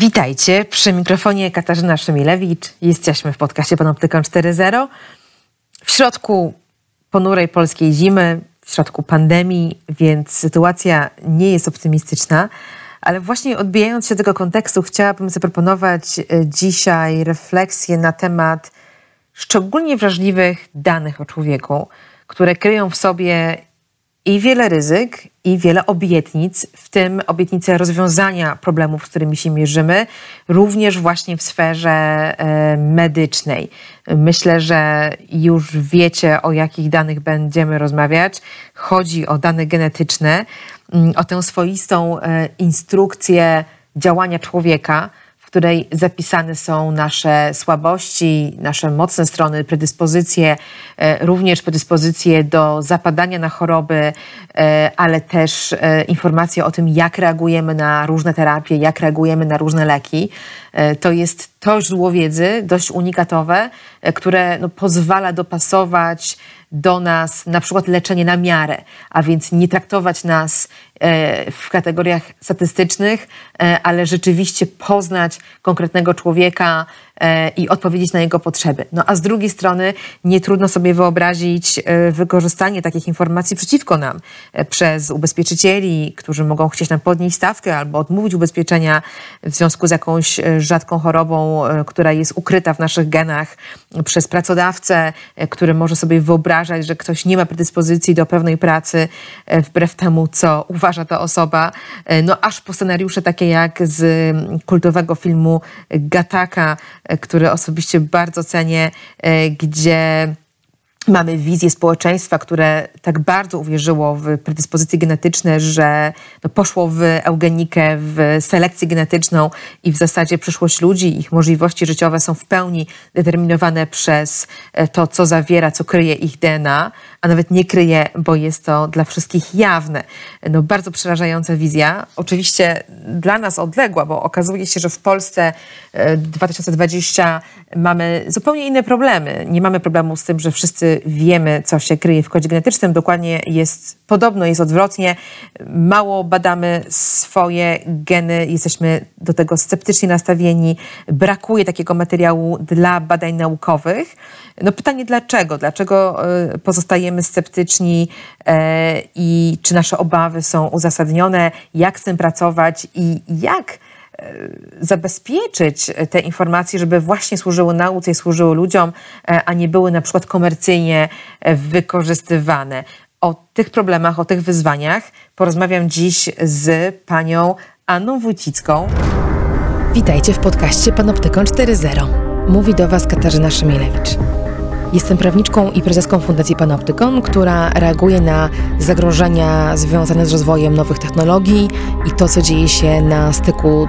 Witajcie, przy mikrofonie Katarzyna Szymilewicz. Jesteśmy w podcaście Panoptykon 4.0. W środku ponurej polskiej zimy, w środku pandemii, więc sytuacja nie jest optymistyczna. Ale właśnie odbijając się tego kontekstu, chciałabym zaproponować e, dzisiaj refleksję na temat szczególnie wrażliwych danych o człowieku, które kryją w sobie i wiele ryzyk, i wiele obietnic, w tym obietnice rozwiązania problemów, z którymi się mierzymy, również właśnie w sferze e, medycznej. Myślę, że już wiecie, o jakich danych będziemy rozmawiać. Chodzi o dane genetyczne, mm, o tę swoistą e, instrukcję działania człowieka której zapisane są nasze słabości, nasze mocne strony, predyspozycje, e, również predyspozycje do zapadania na choroby, e, ale też e, informacje o tym, jak reagujemy na różne terapie, jak reagujemy na różne leki. To jest to źródło wiedzy, dość unikatowe, które no, pozwala dopasować do nas na przykład leczenie na miarę, a więc nie traktować nas w kategoriach statystycznych, e, ale rzeczywiście poznać konkretnego człowieka, E, i odpowiedzieć na jego potrzeby. No a z drugiej strony nie trudno sobie wyobrazić e, wykorzystanie takich informacji przeciwko nam e, przez ubezpieczycieli, którzy mogą chcieć nam podnieść stawkę albo odmówić ubezpieczenia w związku z jakąś rzadką chorobą, która jest ukryta w naszych genach, przez pracodawcę, który może sobie wyobrażać, że ktoś nie ma predyspozycji do pewnej pracy wbrew temu, co uważa ta osoba. No aż po scenariusze takie jak z kultowego filmu Gataka, który osobiście bardzo cenię, e, gdzie mamy wizję społeczeństwa, które tak bardzo uwierzyło w predyspozycje genetyczne, że no poszło w eugenikę, w selekcję genetyczną i w zasadzie przyszłość ludzi, ich możliwości życiowe są w pełni determinowane przez e, to, co zawiera, co kryje ich DNA, a nawet nie kryje, bo jest to dla wszystkich jawne. No, bardzo przerażająca wizja. Oczywiście dla nas odległa, bo okazuje się, że w Polsce 2020 e, mamy zupełnie inne problemy. Nie mamy problemu z tym, że wszyscy wiemy, co się kryje w kodzie genetycznym. Dokładnie jest podobno, jest odwrotnie. Mało badamy swoje geny, jesteśmy do tego sceptycznie nastawieni. Brakuje takiego materiału dla badań naukowych. No pytanie dlaczego? Dlaczego e, pozostajemy sceptyczni e, i czy nasze obawy są uzasadnione? Jak z tym pracować i jak e, zabezpieczyć te informacje, żeby właśnie służyły nauce i służyły ludziom, a nie były na przykład komercyjnie wykorzystywane. O tych problemach, o tych wyzwaniach porozmawiam dziś z panią Anną Wójcicką. Witajcie w podcaście Panoptykon 4.0. Mówi do Was Katarzyna Szymielewicz. Jestem prawniczką i prezeską Fundacji Panoptykon, która reaguje na zagrożenia związane z rozwojem nowych technologii i to, co dzieje się na styku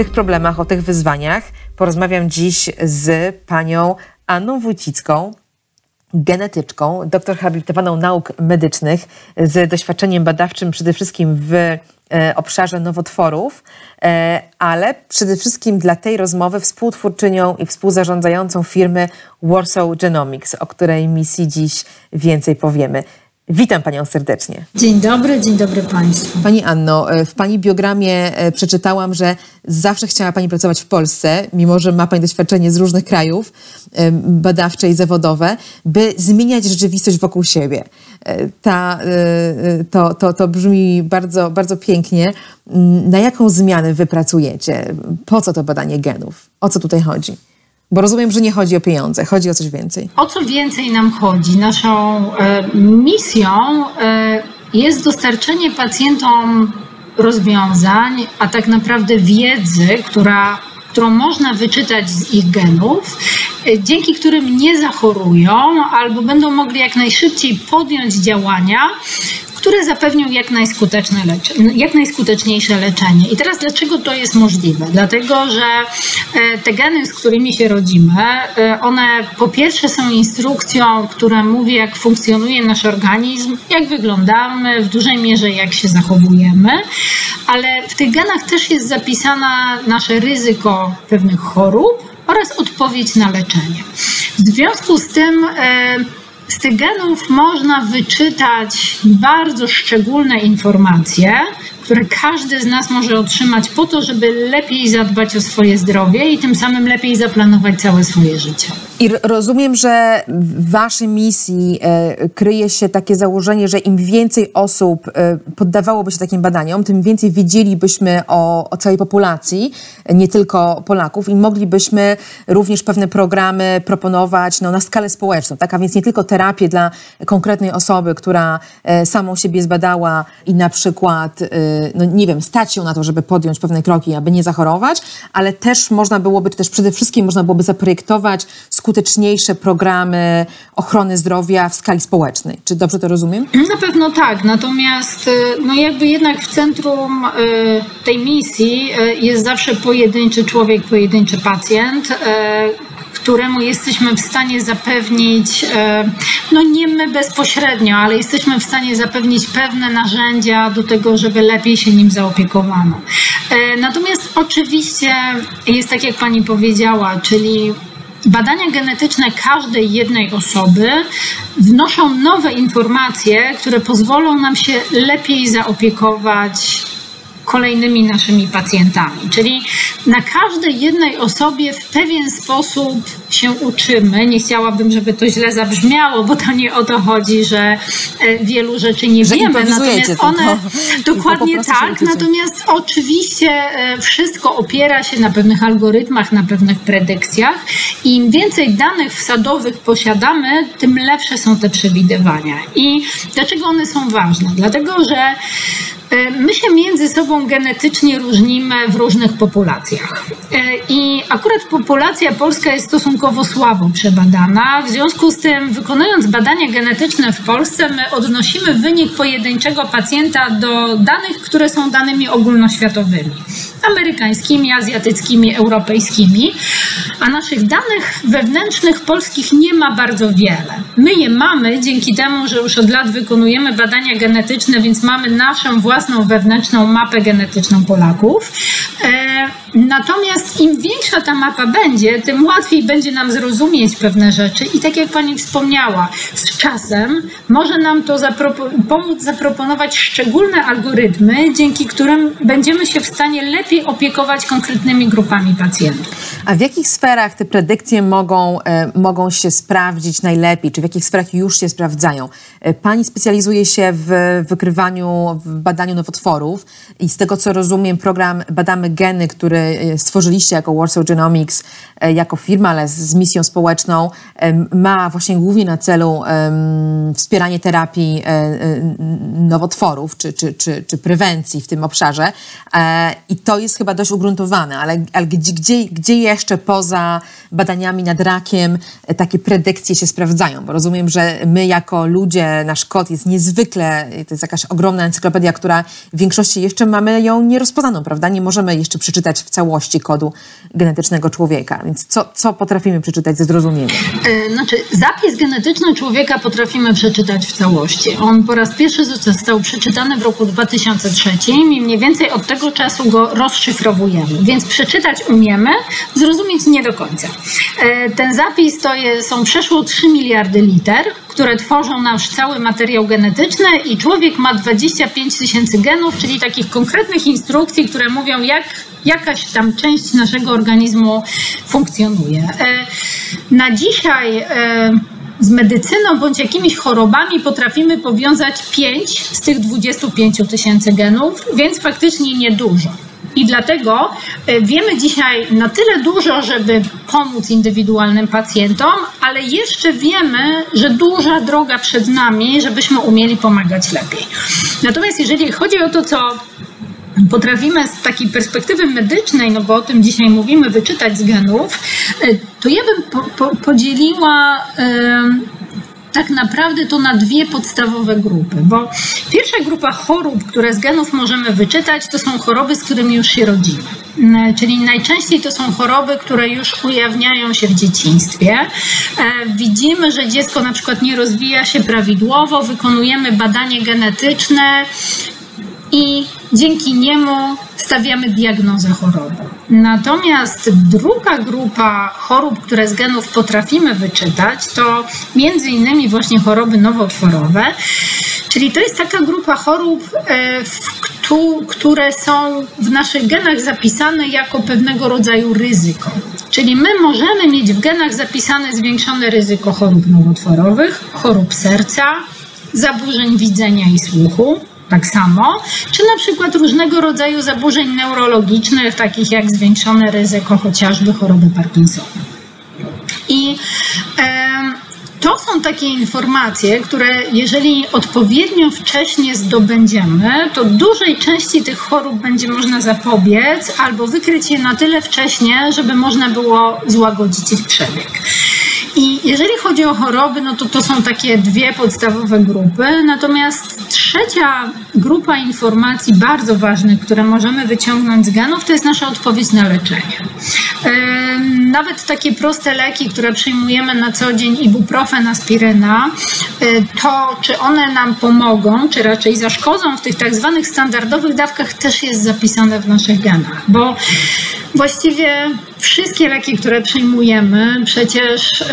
Tych problemach, o tych wyzwaniach porozmawiam dziś z panią Anną Wójcicką, genetyczką, doktor habilitowaną nauk medycznych z doświadczeniem badawczym przede wszystkim w e, obszarze nowotworów, e, ale przede wszystkim dla tej rozmowy współtwórczynią i współzarządzającą firmy Warsaw Genomics, o której misji dziś więcej powiemy. Witam Panią serdecznie. Dzień dobry, dzień dobry Państwu. Pani Anno, e, w Pani biogramie e, przeczytałam, że zawsze chciała Pani pracować w Polsce, mimo że ma Pani doświadczenie z różnych krajów, e, badawcze i zawodowe, by zmieniać rzeczywistość wokół siebie. Ta, to, to, to brzmi bardzo, bardzo pięknie. Mm, na jaką zmianę Wy pracujecie? Po co to badanie genów? O co tutaj chodzi? Bo rozumiem, że nie chodzi o pieniądze, chodzi o coś więcej. O co więcej nam chodzi? Naszą e, misją e, jest dostarczenie pacjentom rozwiązań, a tak naprawdę wiedzy, która, którą można wyczytać z ich genów, e, dzięki którym nie zachorują albo będą mogli jak najszybciej podjąć działania, które zapewnią jak, najskuteczne jak najskuteczniejsze leczenie. I teraz dlaczego to jest możliwe? Dlatego, że e, te geny, z którymi się rodzimy, e, one po pierwsze są instrukcją, która mówi, jak funkcjonuje nasz organizm, jak wyglądamy, w dużej mierze jak się zachowujemy, ale w tych genach też jest zapisane nasze ryzyko pewnych chorób oraz odpowiedź na leczenie. W związku z tym, e, z tych genów można wyczytać bardzo szczególne informacje, które każdy z nas może otrzymać po to, żeby lepiej zadbać o swoje zdrowie i tym samym lepiej zaplanować całe swoje życie. I rozumiem, że w waszej misji e, kryje się takie założenie, że im więcej osób e, poddawałoby się takim badaniom, tym więcej wiedzielibyśmy o, o całej populacji, nie tylko Polaków, i moglibyśmy również pewne programy proponować no, na skalę społeczną, tak? a więc nie tylko terapię dla konkretnej osoby, która e, samą siebie zbadała i na przykład, no nie wiem, stać się na to, żeby podjąć pewne kroki, aby nie zachorować, ale też można byłoby, czy też przede wszystkim można byłoby zaprojektować skuteczniejsze programy ochrony zdrowia w skali społecznej. Czy dobrze to rozumiem? Na pewno tak. Natomiast y, no jakby jednak w centrum y, tej misji y, jest zawsze pojedynczy człowiek, pojedynczy pacjent, któremu jesteśmy w stanie zapewnić, no nie my bezpośrednio, ale jesteśmy w stanie zapewnić pewne narzędzia do tego, żeby lepiej się nim zaopiekowano. Natomiast oczywiście jest tak, jak pani powiedziała, czyli Badania genetyczne każdej jednej osoby wnoszą nowe informacje, które pozwolą nam się lepiej zaopiekować kolejnymi naszymi pacjentami. Czyli na każdej jednej osobie w pewien sposób się uczymy. Nie chciałabym, żeby to źle zabrzmiało, bo to nie o to chodzi, że e, wielu rzeczy nie że wiemy. Natomiast one to, dokładnie tak. Natomiast oczywiście e, wszystko opiera się na pewnych algorytmach, na pewnych predykcjach. I im więcej danych wsadowych posiadamy, tym lepsze są te przewidywania. I dlaczego one są ważne? Dlatego, że my się między sobą genetycznie różnimy w różnych populacjach. E, I akurat populacja polska jest stosunkowo słabo przebadana. W związku z tym, wykonując badania genetyczne w Polsce, my odnosimy wynik pojedynczego pacjenta do danych, które są danymi ogólnoświatowymi amerykańskimi, azjatyckimi, europejskimi, a naszych danych wewnętrznych polskich nie ma bardzo wiele. My je mamy dzięki temu, że już od lat wykonujemy badania genetyczne, więc mamy naszą własną wewnętrzną mapę genetyczną Polaków. E, natomiast im większa ta mapa będzie, tym łatwiej będzie nam zrozumieć pewne rzeczy i tak jak Pani wspomniała, z czasem może nam to zapropo pomóc zaproponować szczególne algorytmy, dzięki którym będziemy się w stanie lepiej opiekować konkretnymi grupami pacjentów. A w jakich sferach te predykcje mogą, e, mogą się sprawdzić najlepiej, czy w jakich sferach już się sprawdzają? E, pani specjalizuje się w wykrywaniu, w badaniu nowotworów i z tego co rozumiem, program Badamy geny, który e, stworzyliście jako Warsaw Genomics, e, jako firma, ale z misją społeczną, ma właśnie głównie na celu wspieranie terapii e, nowotworów czy, czy, czy, czy prewencji w tym obszarze. I to jest chyba dość ugruntowane, ale, ale gdzie, gdzie, gdzie jeszcze poza badaniami nad rakiem takie predykcje się sprawdzają? Bo rozumiem, że my jako ludzie, nasz kod jest niezwykle, to jest jakaś ogromna encyklopedia, która w większości jeszcze mamy ją nierozpoznaną, prawda? Nie możemy jeszcze przeczytać w całości kodu genetycznego człowieka. Więc co, co potrafimy przeczytać ze zrozumieniem? E, znaczy, zapis genetyczny człowieka potrafimy przeczytać w całości. On po raz pierwszy został przeczytany w roku 2003 i mniej więcej od tego czasu go rozszyfrowujemy. Więc przeczytać umiemy, zrozumieć nie do końca. E, ten zapis to jest, są przeszło 3 miliardy liter, które tworzą nasz cały materiał genetyczny i człowiek ma 25 tysięcy genów, czyli takich konkretnych instrukcji, które mówią, jak jakaś tam część naszego organizmu funkcjonuje. E, na dzisiaj e, z medycyną bądź jakimiś chorobami potrafimy powiązać 5 z tych 25 tysięcy genów, więc faktycznie niedużo. I dlatego e, wiemy dzisiaj na tyle dużo, żeby pomóc indywidualnym pacjentom, ale jeszcze wiemy, że duża droga przed nami, żebyśmy umieli pomagać lepiej. Natomiast jeżeli chodzi o to, co potrafimy z takiej perspektywy medycznej, no bo o tym dzisiaj mówimy, wyczytać z genów, e, to ja bym po, po, podzieliła. Yy, tak naprawdę to na dwie podstawowe grupy, bo pierwsza grupa chorób, które z genów możemy wyczytać, to są choroby, z którymi już się rodzimy. Mm, czyli najczęściej to są choroby, które już ujawniają się w dzieciństwie. E, widzimy, że dziecko na przykład nie rozwija się prawidłowo, wykonujemy badanie genetyczne i dzięki niemu stawiamy diagnozę choroby. Natomiast druga grupa chorób, które z genów potrafimy wyczytać, to między innymi właśnie choroby nowotworowe, czyli to jest taka grupa chorób, e, które są w naszych genach zapisane jako pewnego rodzaju ryzyko. Czyli my możemy mieć w genach zapisane zwiększone ryzyko chorób nowotworowych, chorób serca, zaburzeń widzenia i słuchu, tak samo, czy na przykład różnego rodzaju zaburzeń neurologicznych, takich jak zwiększone ryzyko chociażby choroby Parkinsona. I to są takie informacje, które jeżeli odpowiednio wcześnie zdobędziemy, to dużej części tych chorób będzie można zapobiec albo wykryć je na tyle wcześnie, żeby można było złagodzić ich przebieg. I jeżeli chodzi o choroby, no to to są takie dwie podstawowe grupy. Natomiast trzecia grupa informacji bardzo ważnych, które możemy wyciągnąć z genów, to jest nasza odpowiedź na leczenie. Nawet takie proste leki, które przyjmujemy na co dzień, ibuprofen, aspiryna, e, to czy one nam pomogą, czy raczej zaszkodzą w tych tak zwanych standardowych dawkach, też jest zapisane w naszych genach, bo właściwie wszystkie leki, które przyjmujemy, przecież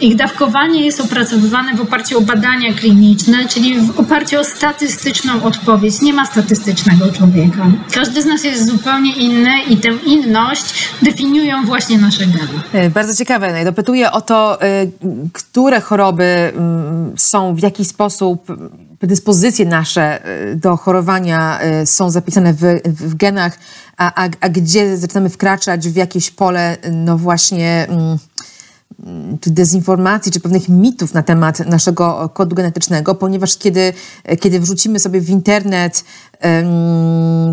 ich dawkowanie jest opracowywane w oparciu o badania kliniczne, czyli w oparciu o statystyczną odpowiedź. Nie ma statystycznego człowieka. Każdy z nas jest zupełnie inny i tę inność definiują właśnie nasze geny. E, bardzo ciekawe. Dopytuję o to, e, które choroby mm, są w jakiś sposób predyspozycje nasze e, do chorowania są zapisane w, w genach, a, a, a gdzie zaczynamy wkraczać w jakieś pole, no właśnie, mm, czy dezinformacji, czy pewnych mitów na temat naszego kodu genetycznego, ponieważ kiedy, kiedy wrzucimy sobie w internet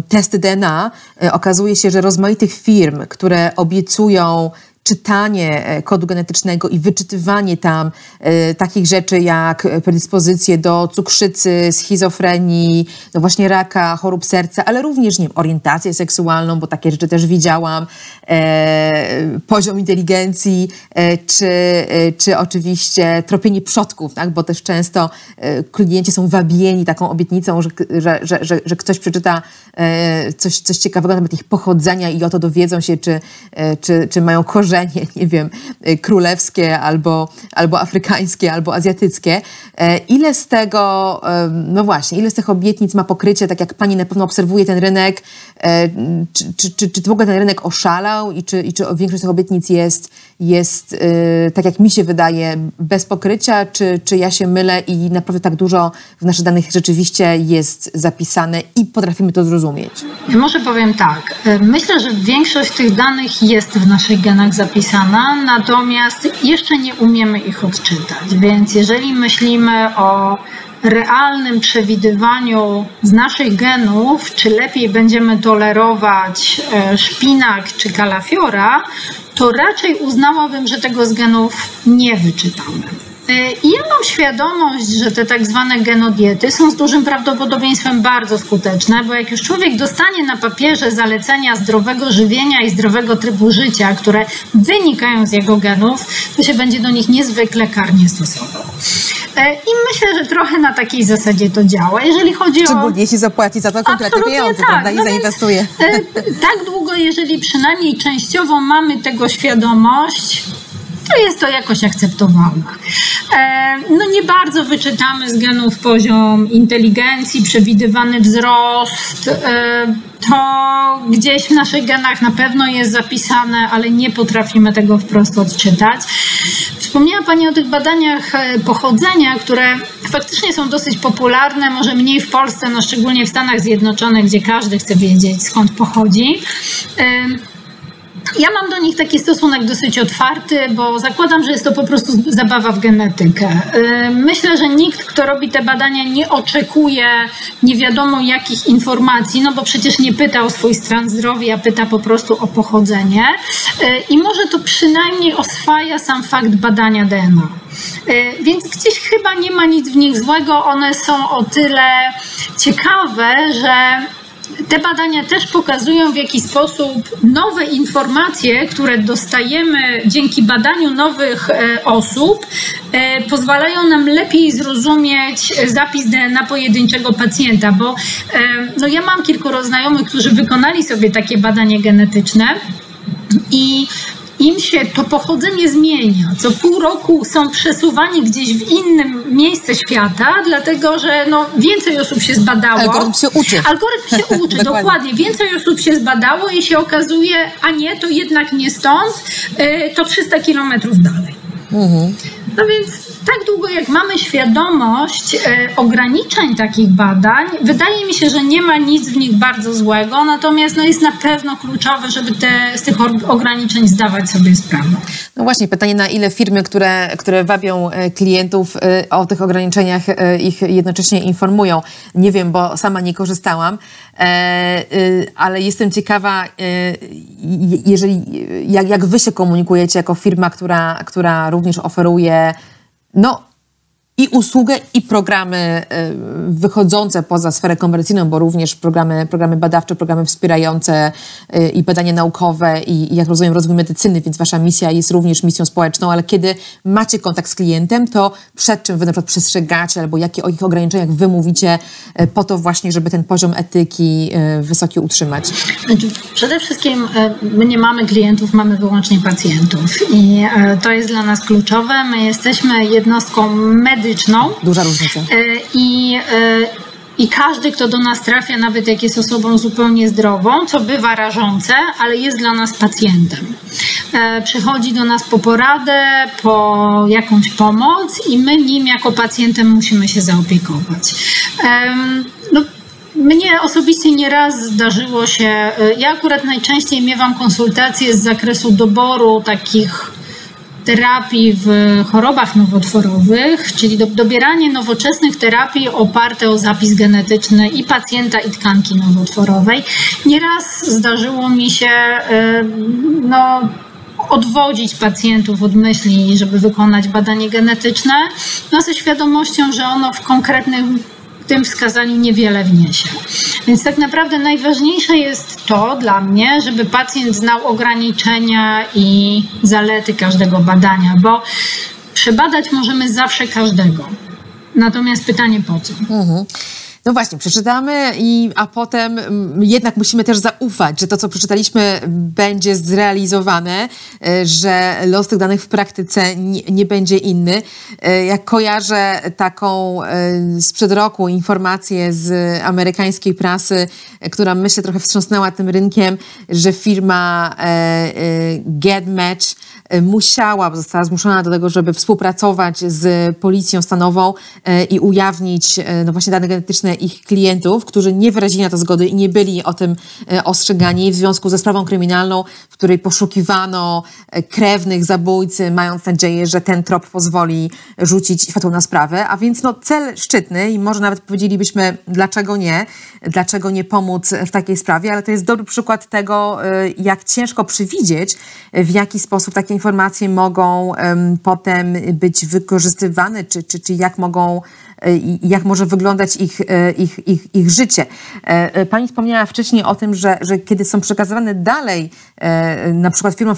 testy DNA, e, okazuje się, że rozmaitych firm, które obiecują czytanie e, kodu genetycznego i wyczytywanie tam e, takich rzeczy jak predyspozycje do cukrzycy, schizofrenii, no właśnie raka, chorób serca, ale również nie wiem, orientację seksualną, bo takie rzeczy też widziałam, e, poziom inteligencji, e, czy, e, czy oczywiście tropienie przodków, tak? bo też często e, klienci są wabieni taką obietnicą, że, że, że, że, że ktoś przeczyta coś, coś ciekawego na temat ich pochodzenia i o to dowiedzą się, czy, czy, czy mają korzenie korzenie, nie wiem, y, królewskie albo, albo afrykańskie, albo azjatyckie. E, ile z tego, no właśnie, ile z tych obietnic ma pokrycie, tak jak pani na pewno obserwuje ten rynek, e, czy, czy, czy, czy w ogóle ten rynek oszalał i czy, i czy większość tych obietnic jest, jest y, tak jak mi się wydaje, bez pokrycia, czy, czy ja się mylę i naprawdę tak dużo w naszych danych rzeczywiście jest zapisane i potrafimy to zrozumieć? Może powiem tak. E, myślę, że większość tych danych jest w naszych genach zapisana zapisana, natomiast jeszcze nie umiemy ich odczytać. Więc jeżeli myślimy o realnym przewidywaniu z naszych genów, czy lepiej będziemy tolerować e, szpinak czy kalafiora, to raczej uznałabym, że tego z genów nie wyczytamy. E, I ja mam świadomość, że te tak zwane genodiety są z dużym prawdopodobieństwem bardzo skuteczne, bo jak już człowiek dostanie na papierze zalecenia zdrowego żywienia i zdrowego trybu życia, które wynikają z jego genów, to się będzie do nich niezwykle karnie stosował. E, I myślę, że trochę na takiej zasadzie to działa. Jeżeli chodzi Szczególnie o... Szczególnie jeśli zapłaci za to konkretne pieniądze, tak. prawda? I no zainwestuje. Więc, tak długo, jeżeli przynajmniej częściowo mamy tego świadomość, to jest to jakoś akceptowalne. no nie bardzo wyczytamy z genów poziom inteligencji, przewidywany wzrost. To gdzieś w naszych genach na pewno jest zapisane, ale nie potrafimy tego wprost odczytać. Wspomniała Pani o tych badaniach e, pochodzenia, które faktycznie są dosyć popularne, może mniej w Polsce, no szczególnie w Stanach Zjednoczonych, gdzie każdy chce wiedzieć skąd pochodzi. Ja mam do nich taki stosunek dosyć otwarty, bo zakładam, że jest to po prostu zabawa w genetykę. Myślę, że nikt, kto robi te badania, nie oczekuje nie wiadomo jakich informacji, no bo przecież nie pyta o swój stan zdrowia, pyta po prostu o pochodzenie. I może to przynajmniej oswaja sam fakt badania DNA. Więc gdzieś chyba nie ma nic w nich złego. One są o tyle ciekawe, że te badania też pokazują, w jaki sposób nowe informacje, które dostajemy dzięki badaniu nowych e, osób, e, pozwalają nam lepiej zrozumieć zapis DNA pojedynczego pacjenta, bo e, no ja mam kilku znajomych, którzy wykonali sobie takie badanie genetyczne. I im się to pochodzenie zmienia. Co pół roku są przesuwani gdzieś w innym miejsce świata, dlatego że no, więcej osób się zbadało. Algorytm się uczy. Algorytm się uczy, dokładnie. dokładnie. Więcej osób się zbadało i się okazuje, a nie, to jednak nie stąd, y, to 300 kilometrów dalej. Mhm. No więc tak długo jak mamy świadomość e, ograniczeń takich badań, wydaje mi się, że nie ma nic w nich bardzo złego, natomiast no, jest na pewno kluczowe, żeby te, z tych ograniczeń zdawać sobie sprawę. No właśnie, pytanie na ile firmy, które, które wabią e, klientów e, o tych ograniczeniach, ich jednocześnie informują. Nie wiem, bo sama nie korzystałam, ale jestem ciekawa, jeżeli, jak, jak wy się komunikujecie jako firma, która, która również oferuje no, i usługę, i programy e, wychodzące poza sferę komercyjną, bo również programy, programy badawcze, programy wspierające e, i badania naukowe i, i jak rozumiem rozwój medycyny, więc wasza misja jest również misją społeczną, ale kiedy macie kontakt z klientem, to przed czym wy na przykład przestrzegacie albo jakie, o jakich ograniczeniach wy mówicie e, po to właśnie, żeby ten poziom etyki wysoki utrzymać? Znaczy, przede wszystkim my nie mamy klientów, mamy wyłącznie pacjentów i to jest dla nas kluczowe. My jesteśmy jednostką medyczną, medyczną. Duża różnica. E, I, e, i każdy, kto do nas trafia, nawet jak jest osobą zupełnie zdrową, co bywa rażące, ale jest dla nas pacjentem. E, przychodzi do nas po poradę, po jakąś pomoc i my nim jako pacjentem musimy się zaopiekować. No, mnie osobiście nieraz zdarzyło się, ja akurat najczęściej miewam konsultacje z zakresu doboru takich terapii w chorobach nowotworowych, czyli do, dobieranie nowoczesnych terapii oparte o zapis genetyczny i pacjenta, i tkanki nowotworowej. Nieraz zdarzyło mi się no, odwodzić pacjentów od myśli, żeby wykonać badanie genetyczne, no ze świadomością, że ono w konkretnym tym wskazaniu niewiele wniesie. Więc tak naprawdę najważniejsze jest to dla mnie, żeby pacjent znał ograniczenia i zalety każdego badania, bo przebadać możemy zawsze każdego. Natomiast pytanie po co? Mhm. No właśnie, przeczytamy, i, a potem mm, jednak musimy też zaufać, że to, co przeczytaliśmy, będzie zrealizowane, e, że los tych danych w praktyce nie, nie będzie inny. E, jak kojarzę taką e, sprzed roku informację z amerykańskiej prasy, która myślę trochę wstrząsnęła tym rynkiem, że firma GetMatch musiała, została zmuszona do tego, żeby współpracować z policją stanową i ujawnić no właśnie dane genetyczne ich klientów, którzy nie wyrazili na to zgody i nie byli o tym e, ostrzegani w związku ze sprawą kryminalną, w której poszukiwano e, krewnych zabójcy, mając nadzieję, że ten trop pozwoli rzucić światło na sprawę. A więc no, cel szczytny i może nawet powiedzielibyśmy, dlaczego nie, dlaczego nie pomóc w takiej sprawie, ale to jest dobry przykład tego, e, jak ciężko przewidzieć, w jaki sposób takie informacje mogą potem być wykorzystywane, czy, czy, czy jak mogą jak może wyglądać ich, e, ich, ich, ich życie. E, e, pani wspomniała wcześniej o tym, że, że kiedy są przekazywane dalej, na przykład firmom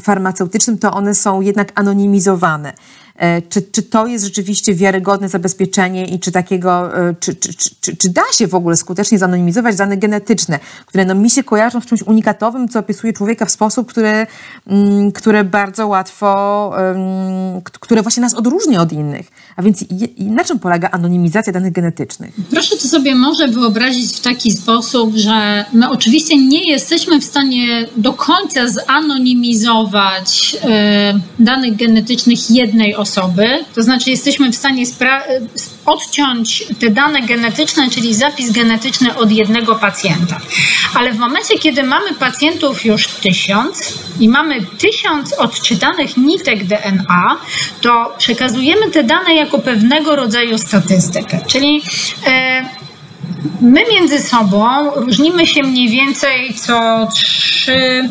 farmaceutycznym, to one są jednak anonimizowane. E, czy, czy to jest rzeczywiście wiarygodne zabezpieczenie i czy takiego, e, czy, czy, czy, czy da się w ogóle skutecznie zanonimizować dane genetyczne, które no, mi się kojarzą z czymś unikatowym, co opisuje człowieka w sposób, który, mm, które bardzo łatwo, które właśnie nas odróżnia od innych. A więc na czym polega anonimizacja danych genetycznych? Proszę to sobie może wyobrazić w taki sposób, że my oczywiście nie jesteśmy w stanie do końca zanonimizować e, danych genetycznych jednej osoby. To znaczy, jesteśmy w stanie odciąć te dane genetyczne, czyli zapis genetyczny od jednego pacjenta. Ale w momencie, kiedy mamy pacjentów już tysiąc i mamy tysiąc odczytanych nitek DNA, to przekazujemy te dane jako pewnego rodzaju statystykę. Czyli e, my między sobą różnimy się mniej więcej co trzy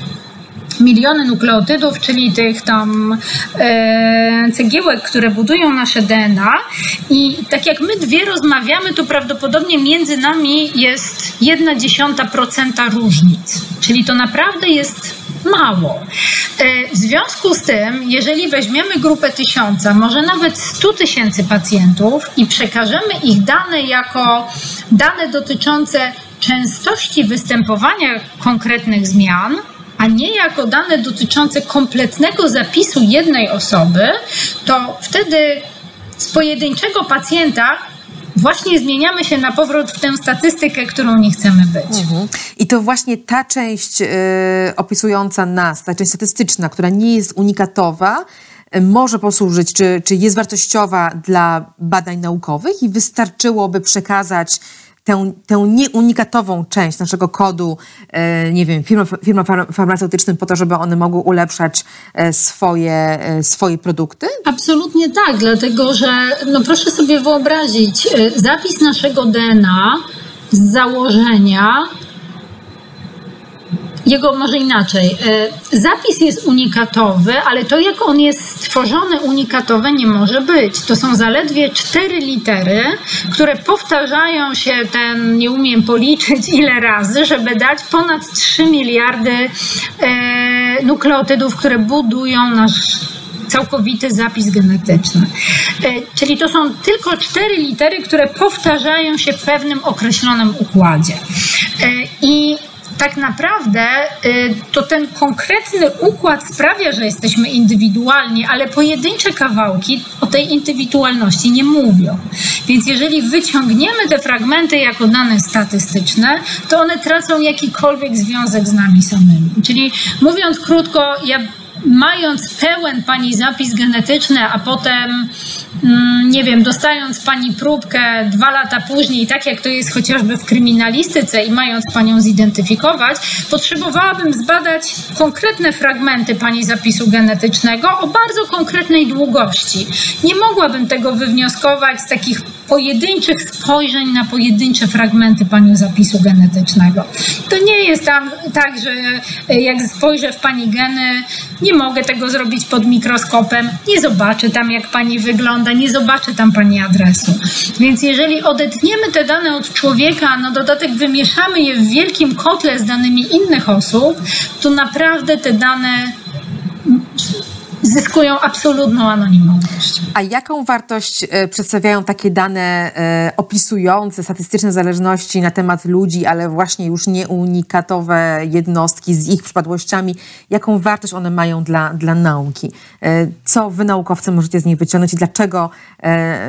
miliony nukleotydów, czyli tych tam e, cegiełek, które budują nasze DNA. I tak jak my dwie rozmawiamy, to prawdopodobnie między nami jest jedna dziesiąta procenta różnic. Czyli to naprawdę jest mało. E, w związku z tym, jeżeli weźmiemy grupę tysiąca, może nawet stu tysięcy pacjentów i przekażemy ich dane jako dane dotyczące częstości występowania konkretnych zmian, a nie jako dane dotyczące kompletnego zapisu jednej osoby, to wtedy z pojedynczego pacjenta właśnie zmieniamy się na powrót w tę statystykę, którą nie chcemy być. Mhm. I to właśnie ta część y, opisująca nas, ta część statystyczna, która nie jest unikatowa, y, może posłużyć, czy, czy jest wartościowa dla badań naukowych i wystarczyłoby przekazać tę, tę nieunikatową część naszego kodu, e, nie wiem, firmom, firmom farmaceutycznym po to, żeby one mogły ulepszać e, swoje, e, swoje produkty? Absolutnie tak, dlatego że no proszę sobie wyobrazić, zapis naszego DNA z założenia jego może inaczej. E, zapis jest unikatowy, ale to jak on jest stworzony unikatowe nie może być. To są zaledwie cztery litery, które powtarzają się ten, nie umiem policzyć ile razy, żeby dać ponad 3 miliardy e, nukleotydów, które budują nasz całkowity zapis genetyczny. E, czyli to są tylko cztery litery, które powtarzają się w pewnym określonym układzie. I tak naprawdę y, to ten konkretny układ sprawia, że jesteśmy indywidualni, ale pojedyncze kawałki o tej indywidualności nie mówią. Więc jeżeli wyciągniemy te fragmenty jako dane statystyczne, to one tracą jakikolwiek związek z nami samymi. Czyli mówiąc krótko, ja mając pełen pani zapis genetyczny, a potem, mm, nie wiem, dostając pani próbkę dwa lata później, tak jak to jest chociażby w kryminalistyce i mając panią zidentyfikować, potrzebowałabym zbadać konkretne fragmenty pani zapisu genetycznego o bardzo konkretnej długości. Nie mogłabym tego wywnioskować z takich pojedynczych spojrzeń na pojedyncze fragmenty pani zapisu genetycznego. To nie jest tam tak, że jak spojrzę w pani geny, nie mogę tego zrobić pod mikroskopem, nie zobaczę tam, jak pani wygląda, nie zobaczę tam pani adresu. Więc jeżeli odetniemy te dane od człowieka, na dodatek wymieszamy je w wielkim kotle z danymi innych osób, to naprawdę te dane zyskują absolutną anonimowość. A jaką wartość e, przedstawiają takie dane e, opisujące statystyczne zależności na temat ludzi, ale właśnie już nie unikatowe jednostki z ich przypadłościami? Jaką wartość one mają dla, dla nauki? E, co wy naukowcy możecie z nich wyciągnąć i dlaczego,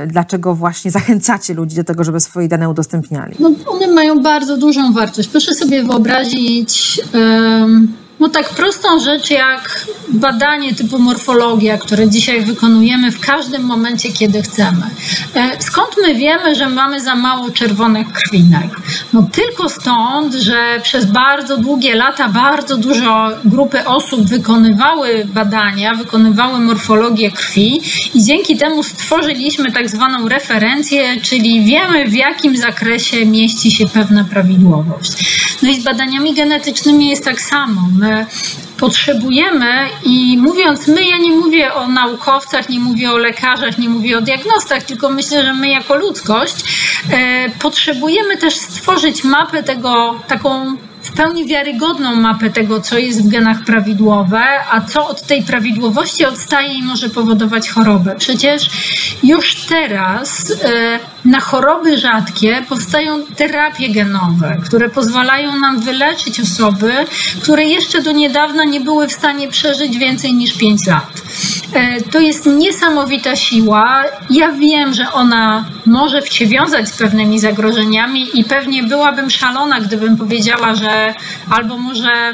dlaczego właśnie zachęcacie ludzi do tego, żeby swoje dane udostępniali? No, one mają bardzo dużą wartość. Proszę sobie wyobrazić... Um no tak prostą rzecz jak badanie typu morfologia, które dzisiaj wykonujemy w każdym momencie, kiedy chcemy. E, skąd my wiemy, że mamy za mało czerwonych krwinek? No tylko stąd, że przez bardzo długie lata bardzo dużo grupy osób wykonywały badania, wykonywały morfologię krwi i dzięki temu stworzyliśmy tak zwaną referencję, czyli wiemy w jakim zakresie mieści się pewna prawidłowość. No i z badaniami genetycznymi jest tak samo. My potrzebujemy i mówiąc my, ja nie mówię o naukowcach, nie mówię o lekarzach, nie mówię o diagnostach, tylko myślę, że my jako ludzkość e, potrzebujemy też stworzyć mapę tego, taką w pełni wiarygodną mapę tego, co jest w genach prawidłowe, a co od tej prawidłowości odstaje i może powodować chorobę. Przecież już teraz e, na choroby rzadkie powstają terapie genowe, które pozwalają nam wyleczyć osoby, które jeszcze do niedawna nie były w stanie przeżyć więcej niż 5 lat. E, to jest niesamowita siła. Ja wiem, że ona może się wiązać z pewnymi zagrożeniami i pewnie byłabym szalona, gdybym powiedziała, że albo może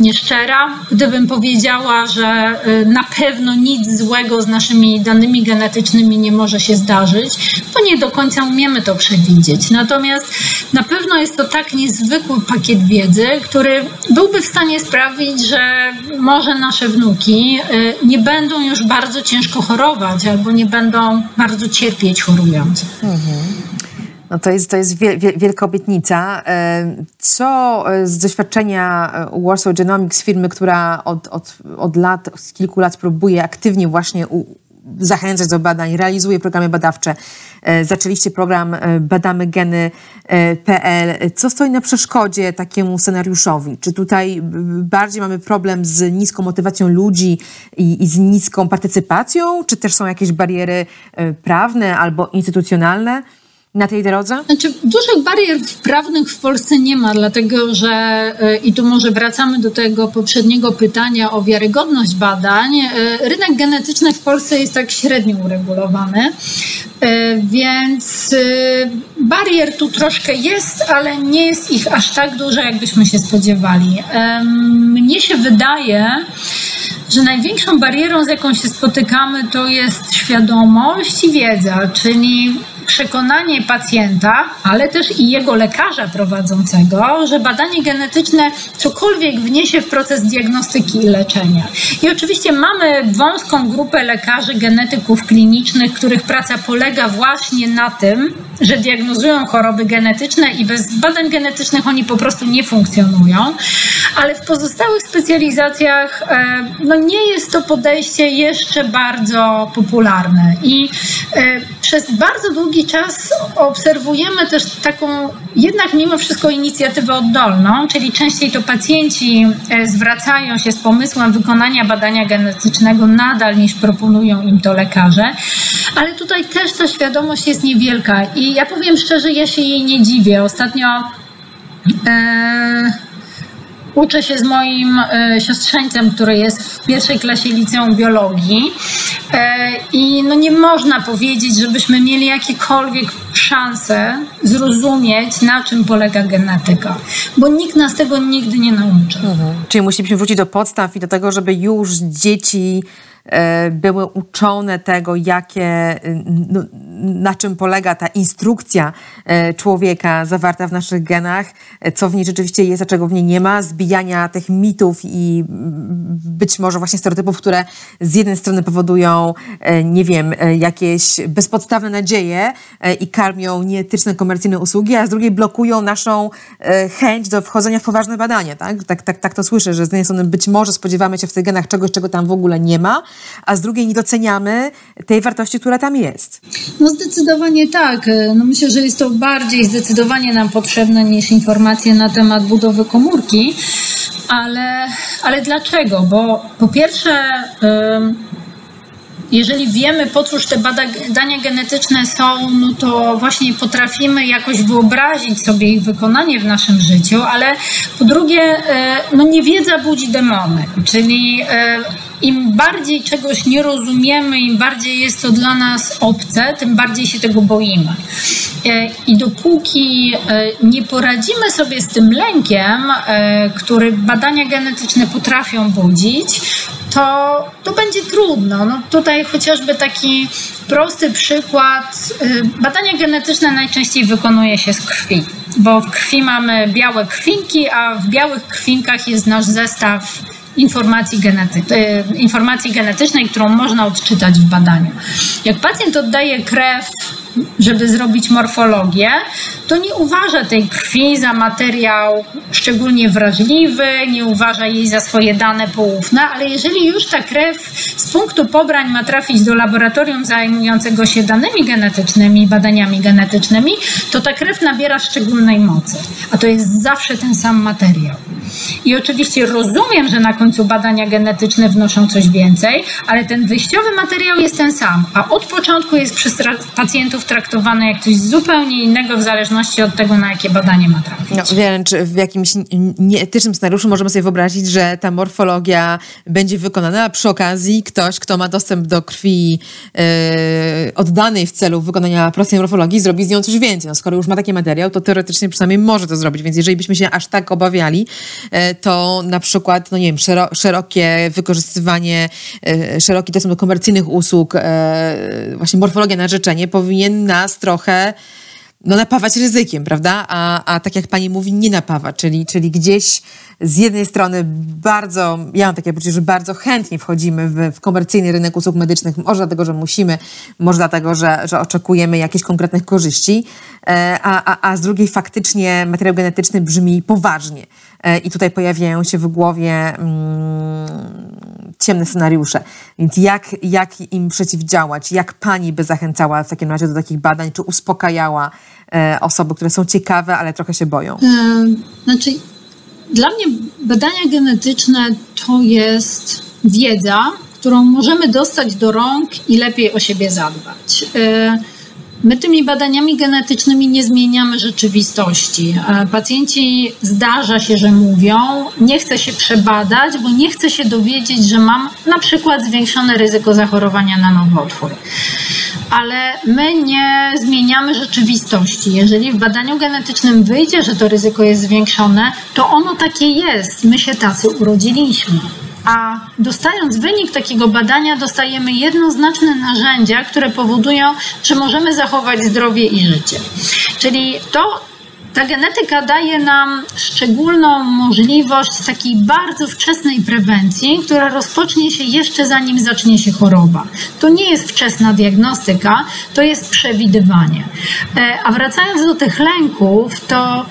nieszczera, gdybym powiedziała, że y, na pewno nic złego z naszymi danymi genetycznymi nie może się zdarzyć, bo nie do końca umiemy to przewidzieć. Natomiast na pewno jest to tak niezwykły pakiet wiedzy, który byłby w stanie sprawić, że może nasze wnuki y, nie będą już bardzo ciężko chorować albo nie będą bardzo cierpieć chorując. Mhm. No to jest, to jest wielka obietnica. E, co e, z doświadczenia e, Warsaw Genomics, firmy, która od, od, od lat, od kilku lat próbuje aktywnie właśnie u, zachęcać do badań, realizuje programy badawcze. Zaczęliście program Badamy Geny.pl. Co stoi na przeszkodzie takiemu scenariuszowi? Czy tutaj bardziej mamy problem z niską motywacją ludzi i, i z niską partycypacją? Czy też są jakieś bariery prawne albo instytucjonalne? Na tej drodze? Znaczy, dużych barier prawnych w Polsce nie ma, dlatego że, e, i tu może wracamy do tego poprzedniego pytania o wiarygodność badań, e, rynek genetyczny w Polsce jest tak średnio uregulowany, e, więc barier tu troszkę jest, ale nie jest ich aż tak dużo, jakbyśmy się spodziewali. Mnie się wydaje, że największą barierą, z jaką się spotykamy, to jest świadomość i wiedza, czyli przekonanie pacjenta, ale też i jego lekarza prowadzącego, że badanie genetyczne cokolwiek wniesie w proces diagnostyki i leczenia. I oczywiście mamy wąską grupę lekarzy genetyków klinicznych, których praca polega właśnie na tym, że diagnozują choroby genetyczne i bez badań genetycznych oni po prostu nie funkcjonują, ale w pozostałych specjalizacjach e, no nie jest to podejście jeszcze bardzo popularne i e, przez bardzo długi czas obserwujemy też taką jednak mimo wszystko inicjatywę oddolną, czyli częściej to pacjenci e, zwracają się z pomysłem wykonania badania genetycznego nadal niż proponują im to lekarze, ale tutaj też ta świadomość jest niewielka i ja powiem szczerze, ja się jej nie dziwię. Ostatnio e, uczę się z moim e, siostrzeńcem, który jest w pierwszej klasie liceum biologii i no nie można powiedzieć, żebyśmy mieli jakiekolwiek szanse zrozumieć, na czym polega genetyka, bo nikt nas tego nigdy nie nauczy. Mhm. Czyli musimy wrócić do podstaw i do tego, żeby już dzieci E, były uczone tego, jakie, na czym polega ta instrukcja e, człowieka zawarta w naszych genach, e, co w niej rzeczywiście jest, a czego w niej nie ma, zbijania tych mitów i być może właśnie stereotypów, które z jednej strony powodują, nie wiem, jakieś bezpodstawne nadzieje i karmią nieetyczne komercyjne usługi, a z drugiej blokują naszą chęć do wchodzenia w poważne badania. Tak, tak, tak, tak to słyszę, że z jednej strony być może spodziewamy się w tych genach czegoś, czego tam w ogóle nie ma, a z drugiej nie doceniamy tej wartości, która tam jest. No zdecydowanie tak. No myślę, że jest to bardziej zdecydowanie nam potrzebne niż informacje na temat budowy komórki. Ale, ale dlaczego? Bo po pierwsze, jeżeli wiemy, po cóż te badania genetyczne są, no to właśnie potrafimy jakoś wyobrazić sobie ich wykonanie w naszym życiu, ale po drugie, e, no niewiedza budzi demony, czyli e, im bardziej czegoś nie rozumiemy, im bardziej jest to dla nas obce, tym bardziej się tego boimy. E, I dopóki e, nie poradzimy sobie z tym lękiem, e, który badania genetyczne potrafią budzić, to, to będzie trudno. No tutaj chociażby taki prosty przykład. Badania genetyczne najczęściej wykonuje się z krwi, bo w krwi mamy białe krwinki, a w białych krwinkach jest nasz zestaw informacji, genety, e, informacji genetycznej, którą można odczytać w badaniu. Jak pacjent oddaje krew, żeby zrobić morfologię, to nie uważa tej krwi za materiał szczególnie wrażliwy, nie uważa jej za swoje dane poufne, ale jeżeli już ta krew z punktu pobrań ma trafić do laboratorium zajmującego się danymi genetycznymi, badaniami genetycznymi, to ta krew nabiera szczególnej mocy. A to jest zawsze ten sam materiał. I oczywiście rozumiem, że na końcu badania genetyczne wnoszą coś więcej, ale ten wyjściowy materiał jest ten sam, a od początku jest przez pacjentów traktowany jak coś zupełnie innego w zależności od tego, na jakie badanie ma trafić. No, w jakimś nieetycznym scenariuszu możemy sobie wyobrazić, że ta morfologia będzie wykonana, a przy okazji ktoś, kto ma dostęp do krwi yy, oddanej w celu wykonania prostej morfologii, zrobi z nią coś więcej. No, skoro już ma taki materiał, to teoretycznie przynajmniej może to zrobić, więc jeżeli byśmy się aż tak obawiali, yy, to na przykład, no nie wiem, szerokie wykorzystywanie, yy, szeroki dostęp do komercyjnych usług, właśnie morfologia na życzenie powinien nas trochę no, napawać ryzykiem, prawda? A, a tak jak pani mówi, nie napawa, czyli, czyli gdzieś z jednej strony bardzo, ja mam takie poczucie, że bardzo chętnie wchodzimy w, w komercyjny rynek usług medycznych, może dlatego, że musimy, może dlatego, że, że oczekujemy jakichś konkretnych korzyści, e, a, a, a z drugiej faktycznie materiał genetyczny brzmi poważnie. E, I tutaj pojawiają się w głowie mm, ciemne scenariusze. Więc jak, jak im przeciwdziałać? Jak pani by zachęcała w takim razie do takich badań, czy uspokajała e, osoby, które są ciekawe, ale trochę się boją? E, znaczy, dla mnie badania genetyczne to jest wiedza, którą możemy dostać do rąk i lepiej o siebie zadbać. E, My tymi badaniami genetycznymi nie zmieniamy rzeczywistości. Pacjenci zdarza się, że mówią, nie chcę się przebadać, bo nie chcę się dowiedzieć, że mam na przykład zwiększone ryzyko zachorowania na nowotwór. Ale my nie zmieniamy rzeczywistości. Jeżeli w badaniu genetycznym wyjdzie, że to ryzyko jest zwiększone, to ono takie jest. My się tacy urodziliśmy. A dostając wynik takiego badania, dostajemy jednoznaczne narzędzia, które powodują, że możemy zachować zdrowie i życie. Czyli to, ta genetyka daje nam szczególną możliwość takiej bardzo wczesnej prewencji, która rozpocznie się jeszcze zanim zacznie się choroba. To nie jest wczesna diagnostyka, to jest przewidywanie. E, a wracając do tych lęków, to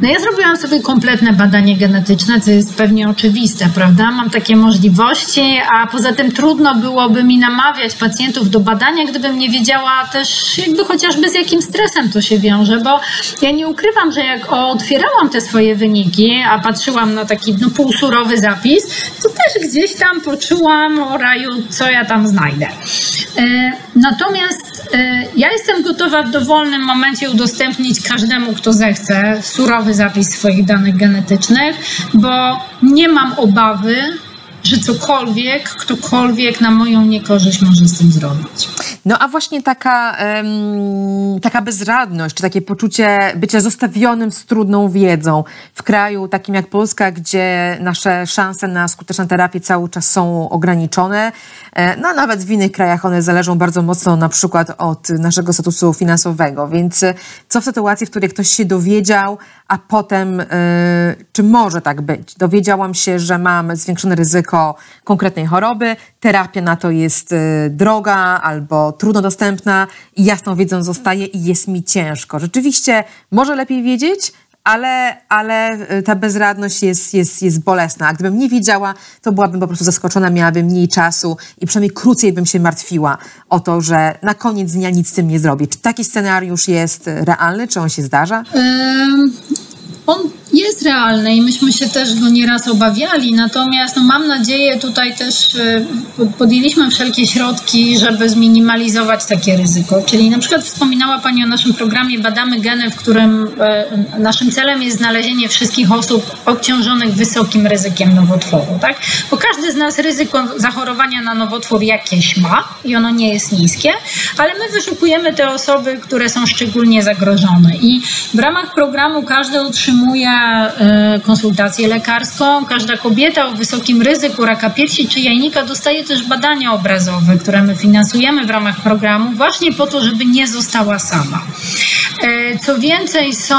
no ja zrobiłam sobie kompletne badanie genetyczne, co jest pewnie oczywiste, prawda? Mam takie możliwości, a poza tym trudno byłoby mi namawiać pacjentów do badania, gdybym nie wiedziała też jakby chociażby z jakim stresem to się wiąże, bo ja nie ukrywam, że jak otwierałam te swoje wyniki, a patrzyłam na taki no, półsurowy zapis, to też gdzieś tam poczułam o raju, co ja tam znajdę. E, natomiast ja jestem gotowa w dowolnym momencie udostępnić każdemu, kto zechce, surowy zapis swoich danych genetycznych, bo nie mam obawy, że cokolwiek, ktokolwiek na moją niekorzyść może z tym zrobić. No a właśnie taka, um, taka bezradność, czy takie poczucie bycia zostawionym z trudną wiedzą w kraju takim jak Polska, gdzie nasze szanse na skuteczną terapię cały czas są ograniczone, e, no a nawet w innych krajach one zależą bardzo mocno na przykład od naszego statusu finansowego, więc e, co w sytuacji, w której ktoś się dowiedział, a potem, y, czy może tak być, dowiedziałam się, że mam zwiększone ryzyko konkretnej choroby, terapia na to jest y, droga albo trudno dostępna i jasną wiedzą zostaje i jest mi ciężko. Rzeczywiście może lepiej wiedzieć, ale, ale y, ta bezradność jest, jest, jest bolesna. A gdybym nie wiedziała, to byłabym po prostu zaskoczona, miałabym mniej czasu i przynajmniej krócej bym się martwiła o to, że na koniec dnia nic z tym nie zrobię. Czy taki scenariusz jest realny? Czy on się zdarza? on jest realny i myśmy się też go nieraz obawiali, natomiast no, mam nadzieję tutaj też e, podjęliśmy wszelkie środki, żeby zminimalizować takie ryzyko. Czyli na przykład wspominała Pani o naszym programie Badamy Geny, w którym e, naszym celem jest znalezienie wszystkich osób obciążonych wysokim ryzykiem nowotworu. Tak? Bo każdy z nas ryzyko zachorowania na nowotwór jakieś ma i ono nie jest niskie, ale my wyszukujemy te osoby, które są szczególnie zagrożone. I w ramach programu każdy otrzymuje E, konsultację lekarską. Każda kobieta o wysokim ryzyku raka piersi czy jajnika dostaje też badania obrazowe, które my finansujemy w ramach programu właśnie po to, żeby nie została sama. Co więcej, są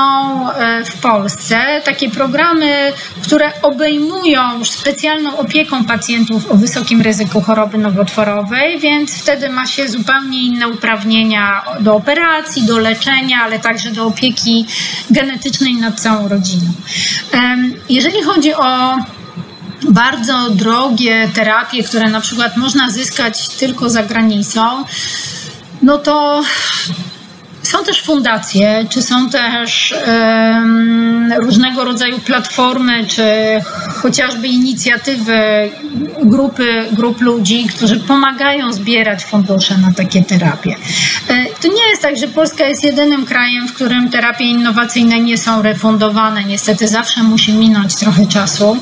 w Polsce takie programy, które obejmują specjalną opieką pacjentów o wysokim ryzyku choroby nowotworowej, więc wtedy ma się zupełnie inne uprawnienia do operacji, do leczenia, ale także do opieki genetycznej nad całą rodziną. Jeżeli chodzi o bardzo drogie terapie, które na przykład można zyskać tylko za granicą, no to są też fundacje, czy są też um, różnego rodzaju platformy, czy chociażby inicjatywy grupy, grup ludzi, którzy pomagają zbierać fundusze na takie terapie. E, to nie jest tak, że Polska jest jedynym krajem, w którym terapie innowacyjne nie są refundowane. Niestety zawsze musi minąć trochę czasu,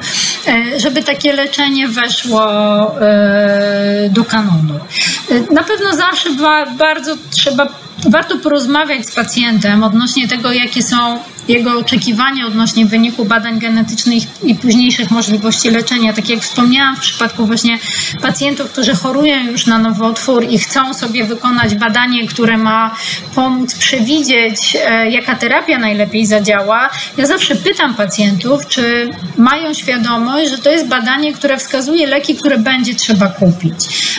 e, żeby takie leczenie weszło e, do kanonu. Na pewno zawsze bardzo trzeba warto porozmawiać z pacjentem odnośnie tego, jakie są jego oczekiwania odnośnie wyniku badań genetycznych i późniejszych możliwości leczenia. Tak jak wspomniałam, w przypadku właśnie pacjentów, którzy chorują już na nowotwór i chcą sobie wykonać badanie, które ma pomóc przewidzieć, e, jaka terapia najlepiej zadziała, ja zawsze pytam pacjentów, czy mają świadomość, że to jest badanie, które wskazuje leki, które będzie trzeba kupić.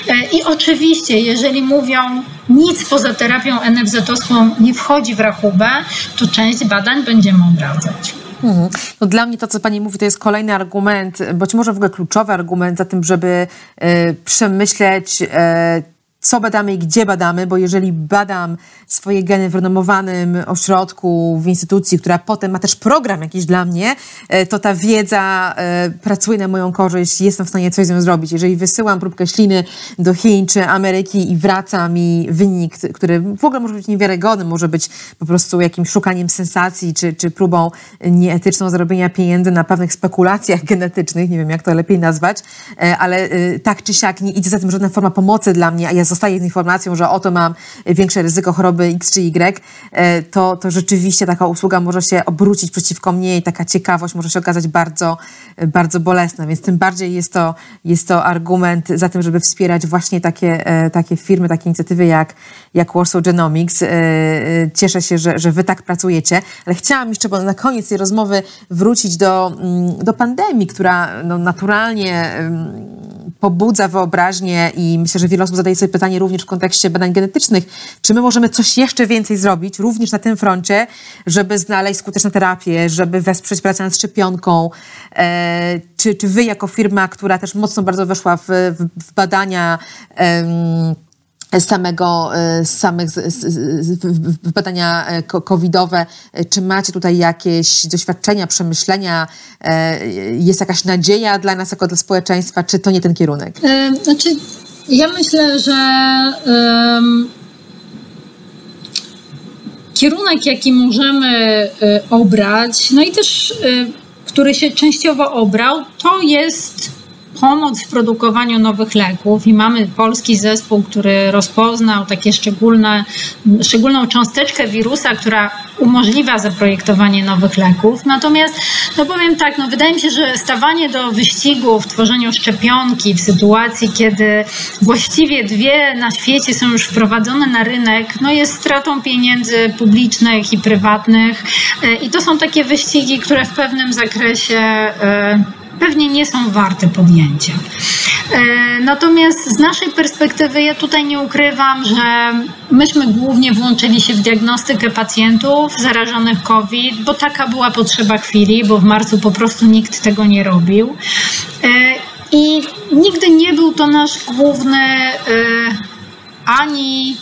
E, I oczywiście, jeżeli mówią, nic poza terapią NFZ-owską nie wchodzi w rachubę, to część badań będziemy odradzać. Mhm. No dla mnie to, co Pani mówi, to jest kolejny argument, być może w ogóle kluczowy argument za tym, żeby y, przemyśleć y, co badamy i gdzie badamy, bo jeżeli badam swoje geny w renomowanym ośrodku, w instytucji, która potem ma też program jakiś dla mnie, e, to ta wiedza e, pracuje na moją korzyść, jestem w stanie coś z nią zrobić. Jeżeli wysyłam próbkę śliny do Chin czy Ameryki i wraca mi wynik, który w ogóle może być niewiarygodny, może być po prostu jakimś szukaniem sensacji, czy, czy próbą nieetyczną zarobienia pieniędzy na pewnych spekulacjach genetycznych, nie wiem jak to lepiej nazwać, e, ale tak czy siak nie idzie za tym żadna forma pomocy dla mnie, a ja zostaje z informacją, że oto mam większe ryzyko choroby X czy Y, e, to, to rzeczywiście taka usługa może się obrócić przeciwko mnie i taka ciekawość może się okazać bardzo, bardzo bolesna. Więc tym bardziej jest to, jest to argument za tym, żeby wspierać właśnie takie, e, takie firmy, takie inicjatywy jak, jak Warsaw Genomics. E, cieszę się, że, że wy tak pracujecie, ale chciałam jeszcze na koniec tej rozmowy wrócić do, mm, do pandemii, która no, naturalnie pobudza wyobraźnię i myślę, że wiele osób zadaje sobie pytanie również w kontekście badań genetycznych, czy my możemy coś jeszcze więcej zrobić, również na tym froncie, żeby znaleźć skuteczne terapie, żeby wesprzeć pracę nad szczepionką, e, czy, czy wy jako firma, która też mocno bardzo weszła w, w, w badania samego, e, samych badania e, covidowe. Czy macie tutaj jakieś doświadczenia, przemyślenia? E, jest jakaś nadzieja dla nas jako dla społeczeństwa, czy to nie ten kierunek? Znaczy, ja myślę, że um, kierunek, jaki możemy obrać, no i też który się częściowo obrał, to jest pomoc w produkowaniu nowych leków i mamy polski zespół, który rozpoznał takie szczególne, szczególną cząsteczkę wirusa, która umożliwia zaprojektowanie nowych leków. Natomiast, no powiem tak, no wydaje mi się, że stawanie do wyścigu w tworzeniu szczepionki w sytuacji, kiedy właściwie dwie na świecie są już wprowadzone na rynek, no jest stratą pieniędzy publicznych i prywatnych. E, I to są takie wyścigi, które w pewnym zakresie e, pewnie nie są warte podjęcia. E, natomiast z naszej perspektywy, ja tutaj nie ukrywam, że myśmy głównie włączyli się w diagnostykę pacjentów zarażonych COVID, bo taka była potrzeba chwili, bo w marcu po prostu nikt tego nie robił. E, I nigdy nie był to nasz główny e, ani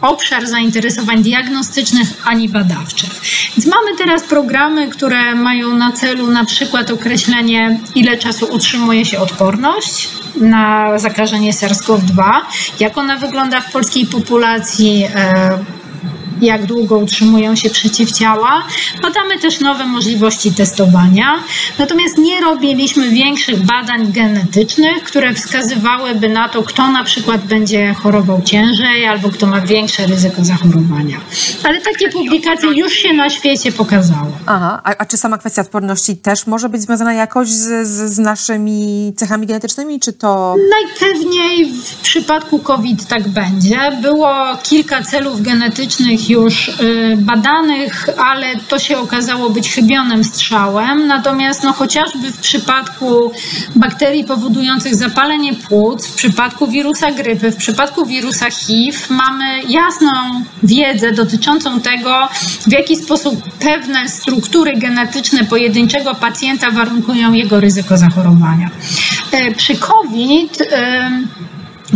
obszar zainteresowań diagnostycznych ani badawczych. Więc mamy teraz programy, które mają na celu na przykład określenie, ile czasu utrzymuje się odporność na zakażenie SARS-CoV-2, jak ona wygląda w polskiej populacji e, jak długo utrzymują się przeciwciała. Badamy też nowe możliwości testowania. Natomiast nie robiliśmy większych badań genetycznych, które wskazywałyby na to, kto na przykład będzie chorował ciężej albo kto ma większe ryzyko zachorowania. Ale takie publikacje już się na świecie pokazały. Aha, a, a czy sama kwestia odporności też może być związana jakoś z, z, z naszymi cechami genetycznymi, czy to... Najpewniej w przypadku COVID tak będzie. Było kilka celów genetycznych już badanych, ale to się okazało być chybionym strzałem. Natomiast no, chociażby w przypadku bakterii powodujących zapalenie płuc, w przypadku wirusa grypy, w przypadku wirusa HIV mamy jasną wiedzę dotyczącą tego, w jaki sposób pewne struktury genetyczne pojedynczego pacjenta warunkują jego ryzyko zachorowania. E, przy COVID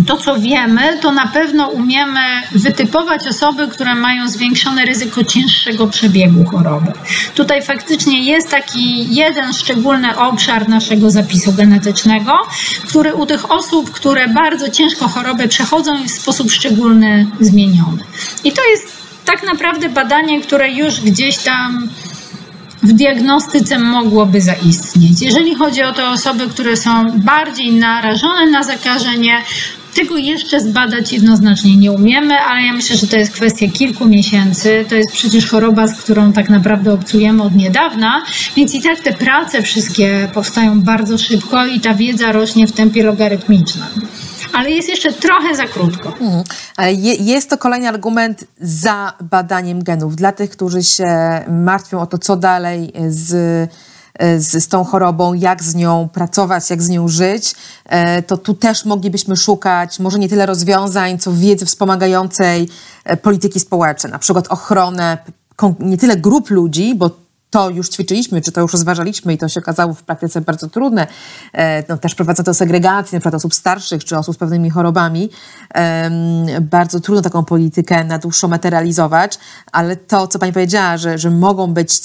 to, co wiemy, to na pewno umiemy wytypować osoby, które mają zwiększone ryzyko cięższego przebiegu choroby. Tutaj faktycznie jest taki jeden szczególny obszar naszego zapisu genetycznego, który u tych osób, które bardzo ciężko chorobę przechodzą, jest w sposób szczególny zmieniony. I to jest tak naprawdę badanie, które już gdzieś tam w diagnostyce mogłoby zaistnieć. Jeżeli chodzi o te osoby, które są bardziej narażone na zakażenie, tego jeszcze zbadać jednoznacznie nie umiemy, ale ja myślę, że to jest kwestia kilku miesięcy. To jest przecież choroba, z którą tak naprawdę obcujemy od niedawna, więc i tak te prace wszystkie powstają bardzo szybko i ta wiedza rośnie w tempie logarytmicznym ale jest jeszcze trochę za krótko. Mhm. Jest to kolejny argument za badaniem genów. Dla tych, którzy się martwią o to, co dalej z z, z tą chorobą, jak z nią pracować, jak z nią żyć, e, to tu też moglibyśmy szukać może nie tyle rozwiązań, co wiedzy wspomagającej e, polityki społecznej, na przykład ochronę nie tyle grup ludzi, bo to już ćwiczyliśmy, czy to już rozważaliśmy i to się okazało w praktyce bardzo trudne. E, no, też prowadza do segregacji, na przykład osób starszych, czy osób z pewnymi chorobami. Bardzo trudno taką politykę na dłuższą materializować, ale to, co pani powiedziała, że, że mogą być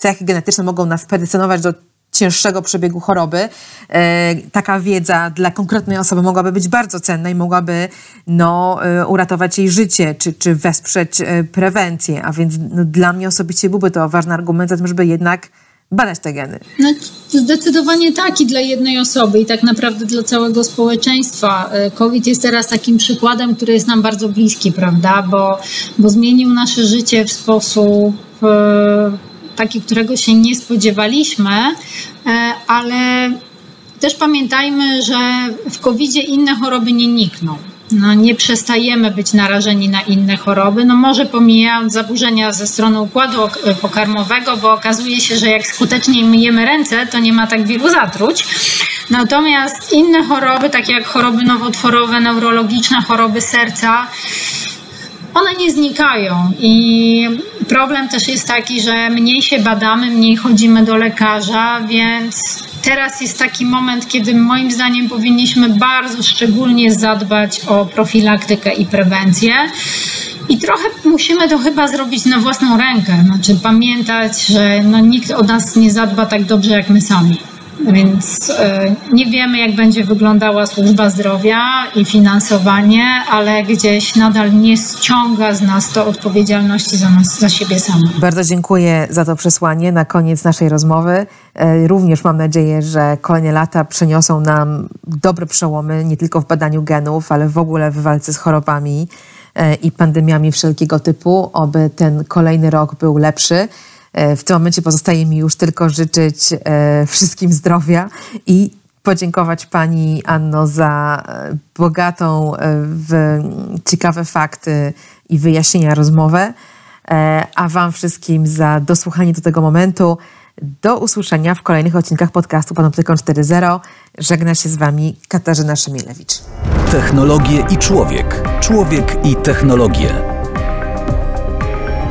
cechy genetyczne mogą nas predestynować do cięższego przebiegu choroby, e, taka wiedza dla konkretnej osoby mogłaby być bardzo cenna i mogłaby no, e, uratować jej życie, czy, czy wesprzeć e, prewencję. A więc no, dla mnie osobiście byłby to ważny argument za tym, żeby jednak badać te geny. No, zdecydowanie tak i dla jednej osoby i tak naprawdę dla całego społeczeństwa. COVID jest teraz takim przykładem, który jest nam bardzo bliski, prawda, bo, bo zmienił nasze życie w sposób taki, którego się nie spodziewaliśmy, e, ale też pamiętajmy, że w covid inne choroby nie nikną. No, nie przestajemy być narażeni na inne choroby, no może pomijając zaburzenia ze strony układu pokarmowego, bo okazuje się, że jak skuteczniej myjemy ręce, to nie ma tak wielu zatruć. Natomiast inne choroby, takie jak choroby nowotworowe, neurologiczne, choroby serca, one nie znikają i problem też jest taki, że mniej się badamy, mniej chodzimy do lekarza, więc teraz jest taki moment, kiedy moim zdaniem powinniśmy bardzo szczególnie zadbać o profilaktykę i prewencję. I trochę musimy to chyba zrobić na własną rękę. Znaczy pamiętać, że no, nikt o nas nie zadba tak dobrze jak my sami. Więc e, nie wiemy, jak będzie wyglądała służba zdrowia i finansowanie, ale gdzieś nadal nie ściąga z nas to odpowiedzialności za nas, za siebie samych. Bardzo dziękuję za to przesłanie na koniec naszej rozmowy. E, również mam nadzieję, że kolejne lata przyniosą nam dobre przełomy, nie tylko w badaniu genów, ale w ogóle w walce z chorobami e, i pandemiami wszelkiego typu. Oby ten kolejny rok był lepszy. E, w tym momencie pozostaje mi już tylko życzyć e, wszystkim zdrowia i podziękować Pani Anno za e, bogatą w ciekawe fakty i wyjaśnienia rozmowę, a Wam wszystkim za dosłuchanie do tego momentu. Do usłyszenia w kolejnych odcinkach podcastu Panoptykon 4.0. Żegna się z Wami Katarzyna Szymielewicz. Technologie i człowiek. Człowiek i technologie